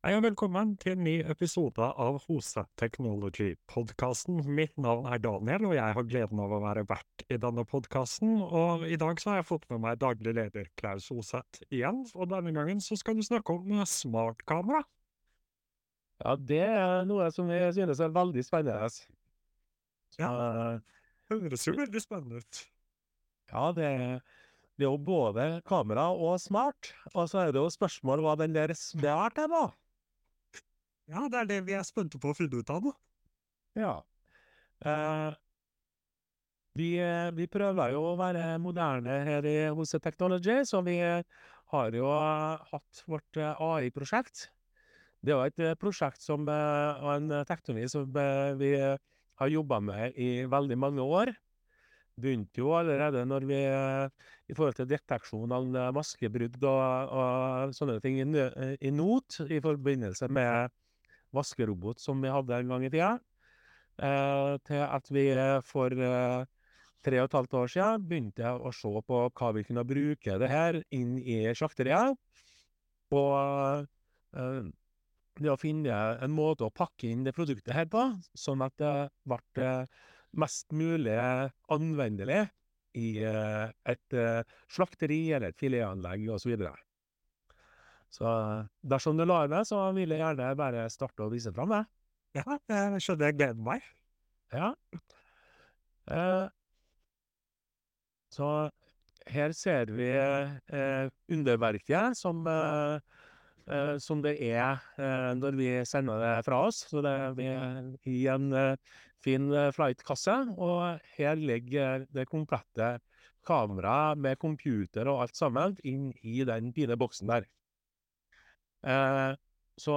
Hei og velkommen til en ny episode av Hose Technology, podkasten. Mitt navn er Daniel, og jeg har gleden av å være vert i denne podkasten. Og i dag så har jeg fått med meg daglig leder Klaus Hoseth igjen, og denne gangen så skal du snakke om smartkamera. Ja, det er noe som jeg synes er veldig spennende. Ja, Ja. Høres jo veldig spennende ut. ja, det, det er jo både kamera og smart. Og så er det jo spørsmål hva den der smart er, da. Ja, det er det vi er spente på å finne ut av nå. Ja. Eh, vi, eh, vi prøver jo å være moderne her i Hose Technology, så vi har jo eh, hatt vårt eh, AI-prosjekt. Det er et prosjekt som, og en teknologi som vi har jobba med i veldig mange år. Begynte jo allerede når vi i forhold til deteksjon av maskebrudd og, og sånne ting i, i NOT, i forbindelse med vaskerobot som vi hadde en gang i tida, eh, til at vi eh, for eh, tre og et halvt år siden begynte å se på hva vi kunne bruke det her inn i slakteriet. Og det å finne en måte å pakke inn det produktet her på, sånn at det ble mest mulig anvendelig i et slakteri eller et filetanlegg osv. Så, dersom du lar meg, så vil jeg gjerne bare starte å vise fram det. Ja, jeg skjønner jeg gleder meg. Ja. Eh, så her ser vi eh, underverket som, eh, eh, som det er eh, når vi sender det fra oss. Så det er i en eh, fin eh, flightkasse, og her ligger det komplette kameraet med computer og alt sammen inn i den fine boksen der. Eh, så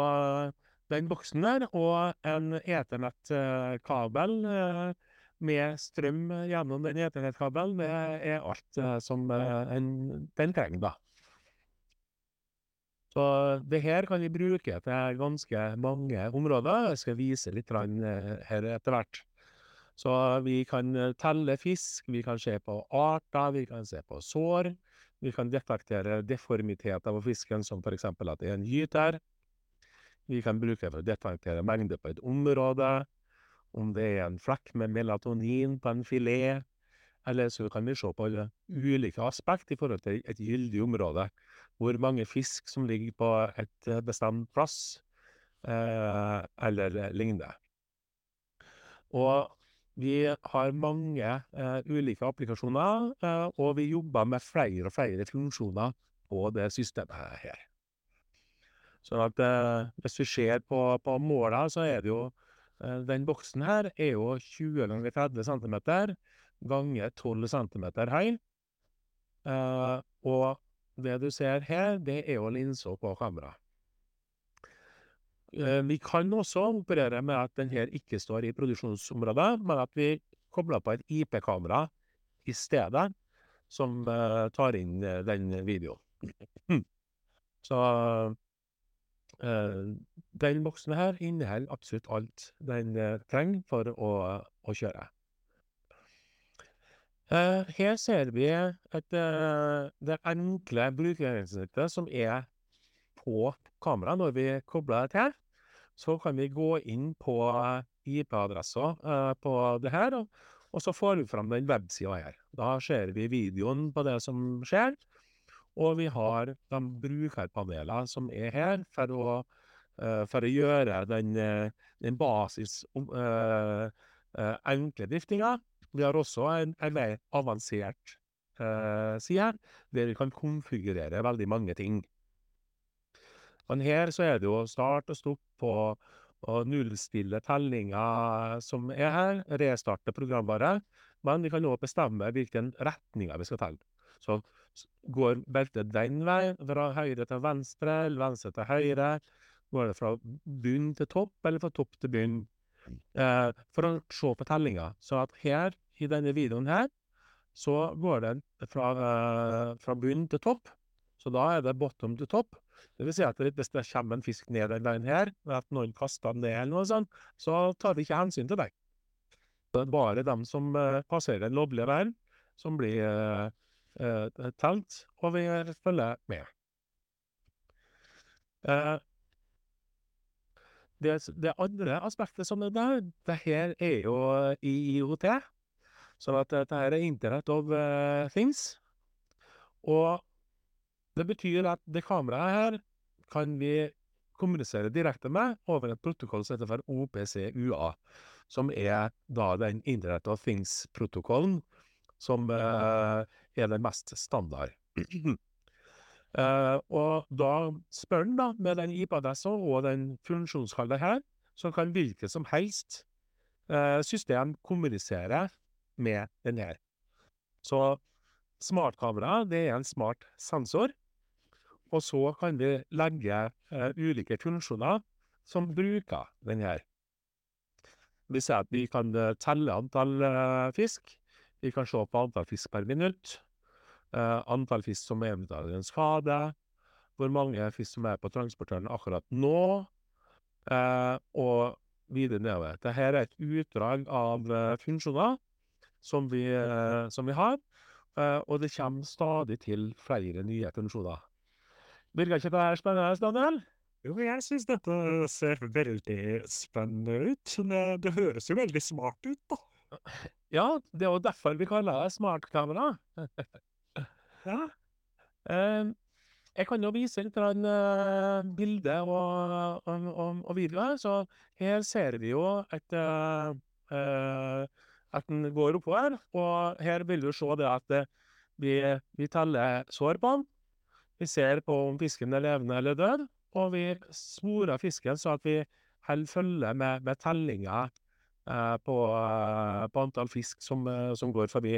den boksen der og en eternettkabel eh, med strøm gjennom den eternettkabelen, det er alt eh, som en, den trenger, da. Så det her kan vi bruke til ganske mange områder. Jeg skal vise litt her etter hvert. Så vi kan telle fisk, vi kan se på arter, vi kan se på sår. Vi kan detektere deformiteter på fisken, som f.eks. at det er en gyter. Vi kan bruke det for å detektere mengde på et område, om det er en flekk med melatonin på en filet, eller så kan vi se på ulike aspekt i forhold til et gyldig område. Hvor mange fisk som ligger på et eh, bestemt plass, eh, eller lignende. Og vi har mange eh, ulike applikasjoner, eh, og vi jobber med flere og flere funksjoner på det systemet her. Sånn at eh, hvis vi ser på, på måla, så er det jo Den boksen her er jo 20 ganger 30 cm ganger 12 cm høy. Og det du ser her, det er jo linsa på kameraet. Eh, vi kan også operere med at den her ikke står i produksjonsområdet, men at vi kobler på et IP-kamera i stedet, som eh, tar inn eh, den videoen. Så den boksen her inneholder absolutt alt den trenger for å, å kjøre. Her ser vi at det enkle brukergrensesnittet som er på kameraet når vi kobler det til. Så kan vi gå inn på IP-adressa eh, på det her, og, så får vi fram den websida her. Da ser vi videoen på det som skjer, og vi har de brukerpanelene som er her for å, eh, for å gjøre den, eh, den basis eh, eh, enkle driftinga. Vi har også en, en mer avansert eh, side, der vi kan konfigurere veldig mange ting. Men her så er det jo start og stopp på å nullstille tellinga som er her, restarte programvare, men vi kan òg bestemme hvilken retninger vi skal telle. Så går beltet den veien, fra høyre til venstre eller venstre til høyre? Går det fra bunn til topp, eller fra topp til bunn? Eh, for å se på tellinga. Så at her, i denne videoen her, så går den fra, eh, fra bunn til topp. Så da er det bottom til top. Det vil si at hvis det kommer en fisk ned den veien her, at noen kaster den ned eller noe sånt, så tar vi ikke hensyn til det. Det er bare dem som eh, passerer den lovlige veien, som blir eh, eh, telt, og vi følger med. Eh, det det andre aspektet som er der, det her er jo i IoT, sånn at dette her er Internet of Things. Og det betyr at det kameraet her kan vi kommunisere direkte med over et protokoll som heter for OPC-UA, som er da den Internet of Things-protokollen som er den mest standard. Og da spør den da med den IP-adressa og den funksjonskalleren her, så kan hvilket som helst system kommunisere med den her. Så smartkamera, det er en smart sensor, og så kan vi legge ulike funksjoner som bruker den her. Vi ser at vi kan telle antall fisk, vi kan se på antall fisk per minutt, antall fisk som eventuelt har en skade, hvor mange fisk som er på transportøren akkurat nå, og videre nedover. Dette er et utdrag av funksjoner som vi som vi har, og det kommer stadig til flere nye funksjoner. Virker ikke det her spennende, Daniel? Jo, jeg synes dette ser veldig spennende ut. Det det høres jo veldig smart ut, da. Ja, det er jo derfor vi kaller det smartkamera. Ja. Jeg kan jo vise litt grann bilde og og og og video her. Så her ser vi jo at at den går oppover, og her vil du se det at vi vi teller sår på den. Vi ser på om fisken er levende eller død, og vi sporer fisken så at vi holder følge med med tellinga på på antall fisk som som går forbi.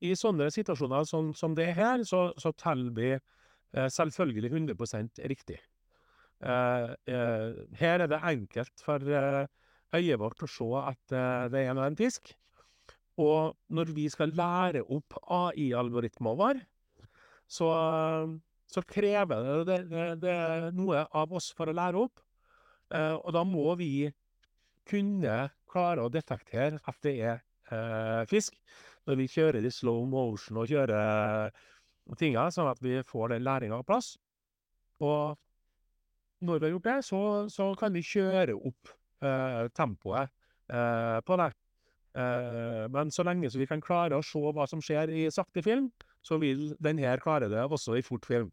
I sånne situasjoner som som det her, så så teller vi selvfølgelig 100% riktig. Her er det enkelt for øyet vårt å se at det er en fisk, og når vi skal lære opp AI-algoritmen vår, så så krever det det det noe av oss for å lære opp, og da må vi kunne klare å detektere at det er fisk når vi kjører i slow motion og kjører tinga, sånn at vi får den læringa på plass. Og når vi har gjort det, så så kan vi kjøre opp tempoet på det. Men så lenge så vi kan klare å se hva som skjer i sakte film, så vil denne klare det også i fort film.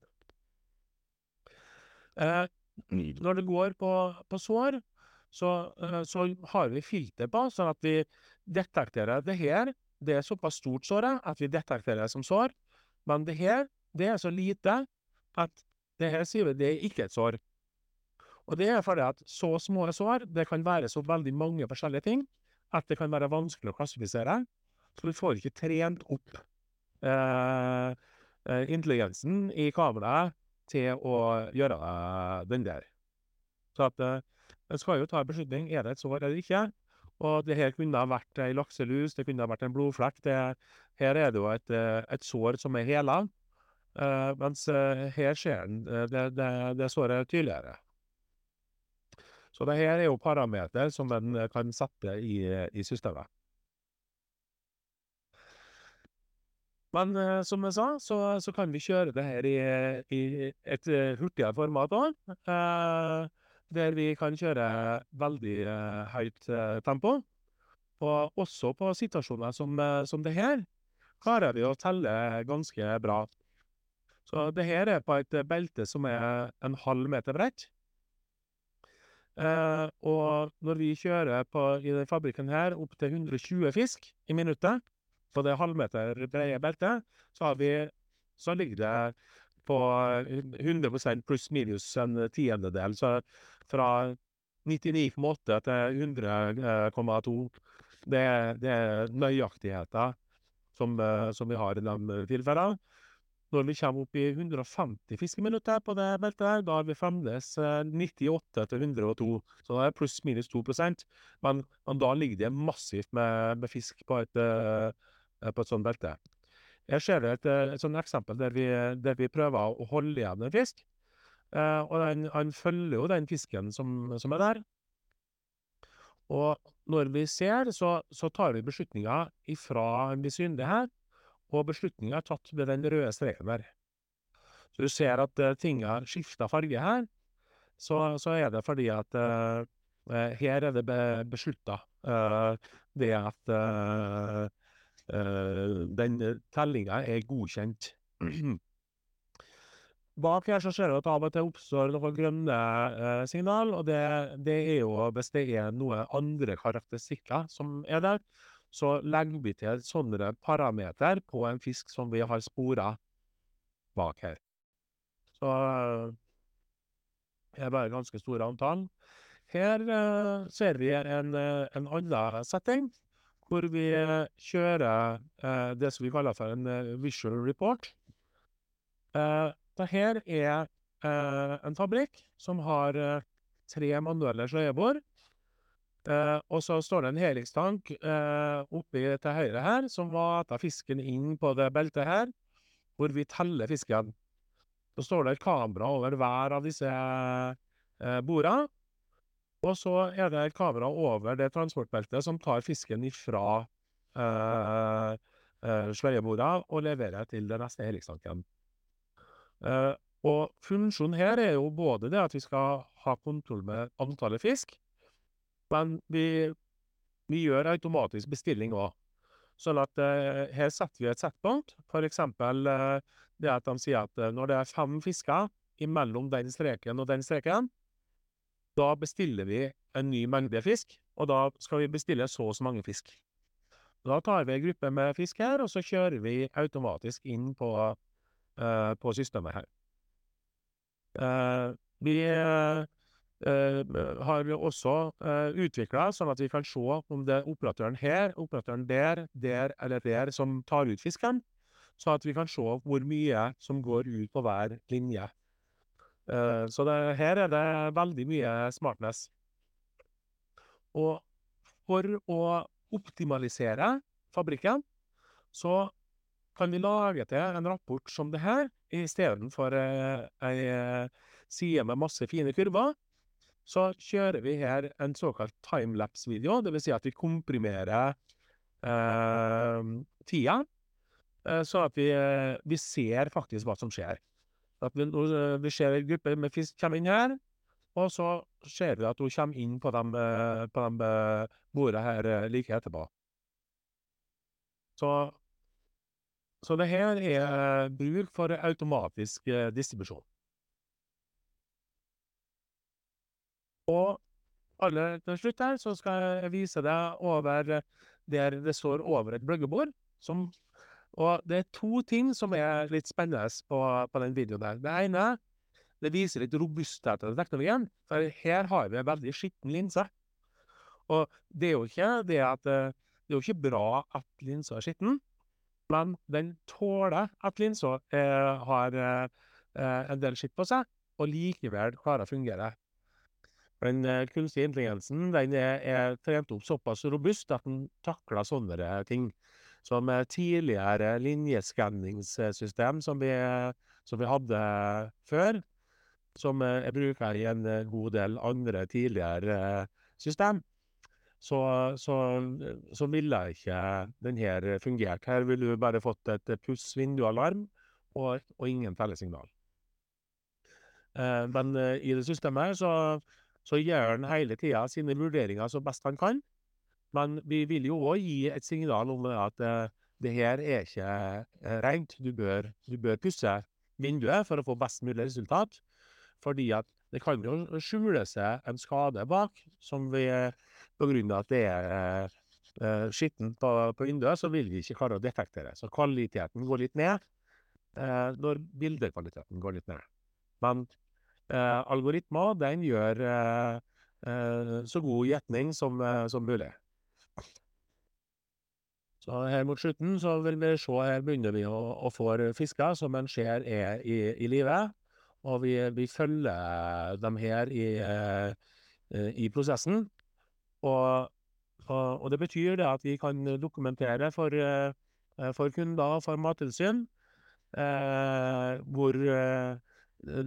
Når det går på på sår, så så har vi filter på, sånn at vi detekterer det her, det er såpass stort såret at vi detekterer det som sår, men det her, det er så lite at det her sier vi det er ikke et sår. Og det er fordi at så små sår, det kan være så veldig mange forskjellige ting, at det kan være vanskelig å klassifisere, så vi får ikke trent opp intelligensen i kameraet til å gjøre den der. Så at en skal jo ta en beslutning, er det et sår eller ikke? Og det her kunne ha vært ei lakselus, det kunne ha vært en blodflekk, her er det jo et et sår som er hela, mens her ser en det det det såret tydeligere. Så det her er jo parameter som en kan sette i i systemet. Men som jeg sa, så så kan vi kjøre det her i i et hurtigere format òg, der vi kan kjøre veldig høyt tempo. Og også på situasjoner som som det her, klarer vi å telle ganske bra. Så det her er på et belte som er en halv meter bredt. Og når vi kjører på i denne fabrikken her opp til 120 fisk i minuttet på det halvmeter brede beltet, så vi så ligger det på 100% pluss/minus en tiendedel, så fra 99,8 til 100,2. Det det er nøyaktigheten som som vi har i de tilfellene. Når vi kommer opp i 150 fiskeminutter på det beltet her, da har vi fremdeles 98 til 102, så da er det pluss/minus 2%, men men da ligger det massivt med med fisk på et på et sånt belte. Jeg ser et et sånt eksempel der vi der vi prøver å holde igjen en fisk, og den han følger jo den fisken som som er der. Og når vi ser, så så tar vi beslutninger ifra han blir synlig her, og beslutninga er tatt ved den røde streken der. Så du ser at uh, ting har skifta farge her. så, så er det fordi at eh, eh, her er det be beslutta det at den tellinga er godkjent. Bak her så ser du at av og til oppstår noen grønne eh, signal, og det, det, er jo hvis det er noe andre karakteristikker som er der, så legger vi til sånne parameter på en fisk som vi har spora bak her. Så det er bare ganske store antall. Her uh, ser vi en, en annen setting, hvor vi kjører eh, det som vi kaller for en visual report. Eh, dette er eh, en fabrikk som har eh, tre manuelle sløyebor. Eh, og så står det en helikstank eh, oppi til høyre her, som vater fisken inn på det beltet her, hvor vi teller fisken. Så står det et kamera over hver av disse eh, bordene. Og så er det et kamera over det transportbeltet som tar fisken ifra eh, eh, sløyeborda og leverer til den neste helixtanken. Eh, og funksjonen her er jo både det at vi skal ha kontroll med antallet fisk, men vi, vi gjør automatisk bestilling òg. Sånn at eh, her setter vi et settpunkt. Eksempel uh, det at de sier at når det er fem fisker imellom den streken og den streken, da bestiller vi en ny mengde fisk, og da skal vi bestille så og så mange fisk. Da tar vi en gruppe med fisk her, og så kjører vi automatisk inn på uh, på systemet her. Uh, vi uh, har også uh, utvikla sånn at vi kan se om det er operatøren her, operatøren der, der eller der som tar ut fisken. Sånn at vi kan se hvor mye som går ut på hver linje. Så det, her er det veldig mye smartness. Og for å optimalisere fabrikken, så kan vi lage til en rapport som det her, istedenfor eh, ei eh, side med masse fine kurver. Så kjører vi her en såkalt timelapse-video, dvs. Si at vi komprimerer eh, tida, eh, sånn at vi, eh, vi, ser faktisk hva som skjer. At vi, vi ser en gruppe med fisk komme inn her, og så ser vi at hun kommer inn på de, eh, på de bordene her like etterpå. Så så det her er bruk for automatisk eh, distribusjon. Og aller til slutt her så skal jeg vise deg over der det står over et bløggebord, Som, og det er to ting som er litt spennende på, på den videoen der. Det ene det viser litt robusthet til teknologien. For her har vi en veldig skitten linse. Og det er jo ikke det at eh, det er jo ikke bra at linsa er skitten. Men den tåler at linsa eh, har eh, en del skitt på seg, og likevel klarer å fungere. Den eh, kunstige intelligensen den er, er, trent opp såpass robust at den takler sånne ting. Som tidligere linjeskanningssystem som vi, som vi hadde før, som er bruker i en god del andre tidligere system så, så, så ville ikke denne fungert. Her ville du bare fått et puss vindualarm og, og ingen fellessignal. Eh, men eh, i det systemet så, så gjør han hele tida sine vurderinger så best han kan. Men vi vil jo òg gi et signal om at eh, det her er ikke eh, rent. Du bør, du bør pusse vinduet for å få best mulig resultat. Fordi at det kan jo skjule seg en skade bak, som vi av at det er eh, skittent på, på vinduet, så vil vi ikke klare å detektere. Så kvaliteten går litt ned eh, når bildekvaliteten går litt ned. Men eh, algoritmer, den gjør eh, eh, så god gjetning som, eh, som, mulig. Så her mot slutten så vil vi se Her begynner vi å, å få fisker som en ser er i, i live. Og vi, vi følger dem her i, i prosessen. Og, og, og det betyr det at vi kan dokumentere for, eh, for kunder, for Mattilsyn, eh, hvor eh,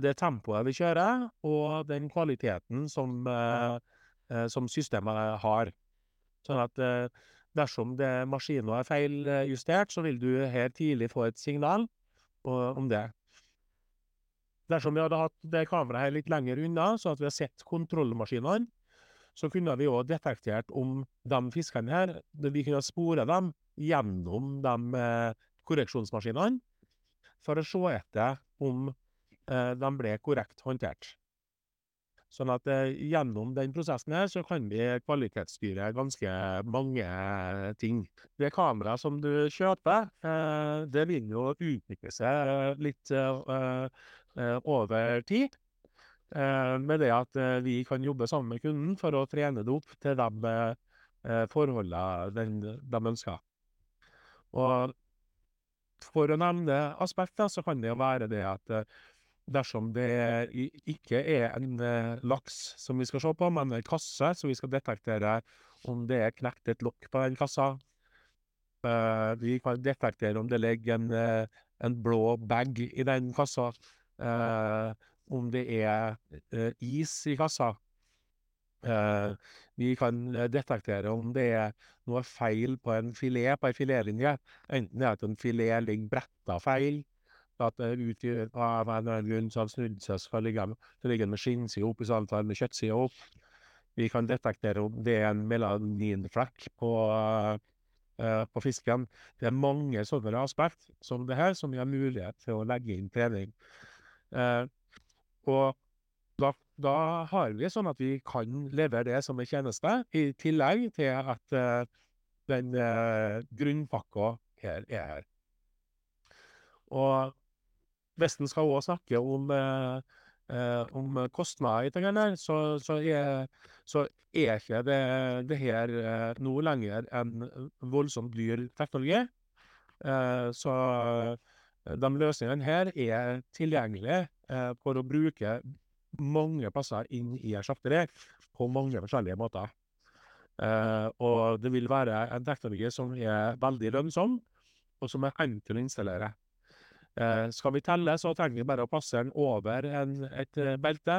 det tempoet vi kjører, og den kvaliteten som, eh, eh som systemet har. Sånn at eh, dersom det maskinen er feiljustert, så vil du her tidlig få et signal om det. Dersom vi hadde hatt det kameraet her litt lenger unna, så at vi har sett kontrollmaskinene, så kunne vi òg detektert om de fiskene her Vi kunne spore dem gjennom de korreksjonsmaskinene for å se etter om de ble korrekt håndtert. Sånn at gjennom den prosessen her, så kan vi kvalitetsstyre ganske mange ting. Det kameraet som du kjøper, det vil jo utvikle seg litt over tid, med det at vi kan jobbe sammen med kunden for å trene det opp til de forholda den de ønsker. Og for å nevne aspekter, så kan det jo være det at dersom det ikke er en laks som vi skal se på, men en kasse, så vi skal detektere om det er knekt et lokk på den kassa. Vi kan detektere om det ligger en en blå bag i den kassa, om det er is i kassa. Vi kan detektere om det er noe feil på en filet på ei filetlinje, enten er at en filet ligger bretta feil, at ut i av en eller annen grunn så har han snudd seg, så ligger så med skinnsida opp istedenfor med kjøttsida opp. Vi kan detektere om det er en melaninflekk på på fisken. Det er mange sånne aspekt som det her, som har mulighet til å legge inn trening. Og da da har vi sånn at vi kan levere det som en tjeneste, i tillegg til at den grunnpakka her er her. Og hvis en skal òg snakke om om kostnader i dette her, så så er så er ikke det det her noe lenger en voldsomt dyr teknologi. Så de løsningene her er tilgjengelige for å bruke mange plasser inn i et slakteri, på mange forskjellige måter. Og det vil være en teknologi som er veldig lønnsom, og som er enkel å installere. Skal vi telle, så trenger vi bare å passe den over en et belte,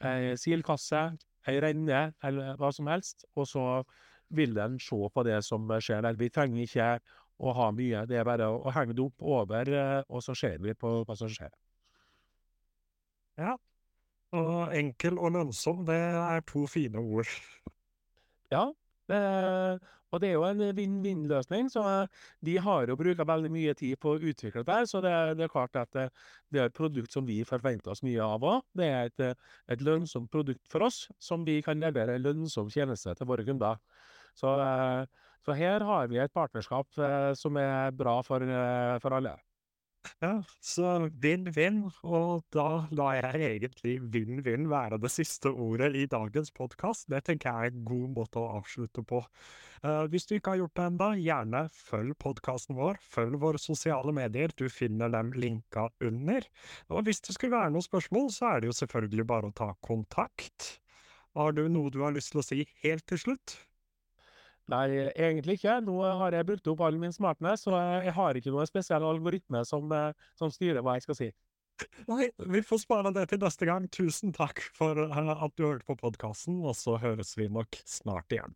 ei silkasse, ei renne, eller hva som helst, og så vil den se på det som skjer der. Vi trenger ikke å ha mye, det er bare å henge det opp over, og så ser vi på hva som skjer. Ja. Og enkel og lønnsom, det er to fine ord. Ja, og det er jo en vinn-vinn-løsning, så vi har jo bruka veldig mye tid på å utvikle det her, så det det er klart at det er et produkt som vi forventer oss mye av òg. Det er et et lønnsomt produkt for oss, som vi kan levere en lønnsom tjeneste til våre kunder. Så så her har vi et partnerskap som er bra for for alle. Ja, så vinn-vinn, og da lar jeg egentlig vinn-vinn være det siste ordet i dagens podkast. Det tenker jeg er en god måte å avslutte på. Hvis du ikke har gjort det enda, gjerne følg podkasten vår, følg våre sosiale medier, du finner dem linka under. Og hvis det skulle være noen spørsmål, så er det jo selvfølgelig bare å ta kontakt. Har du noe du har lyst til å si helt til slutt? Nei, egentlig ikke. Nå har jeg brukt opp all min smartness, så jeg har ikke noen spesiell algoritme som som styrer hva jeg skal si. Nei, vi får spare det til neste gang. Tusen takk for at du hørte på podkasten, og så høres vi nok snart igjen.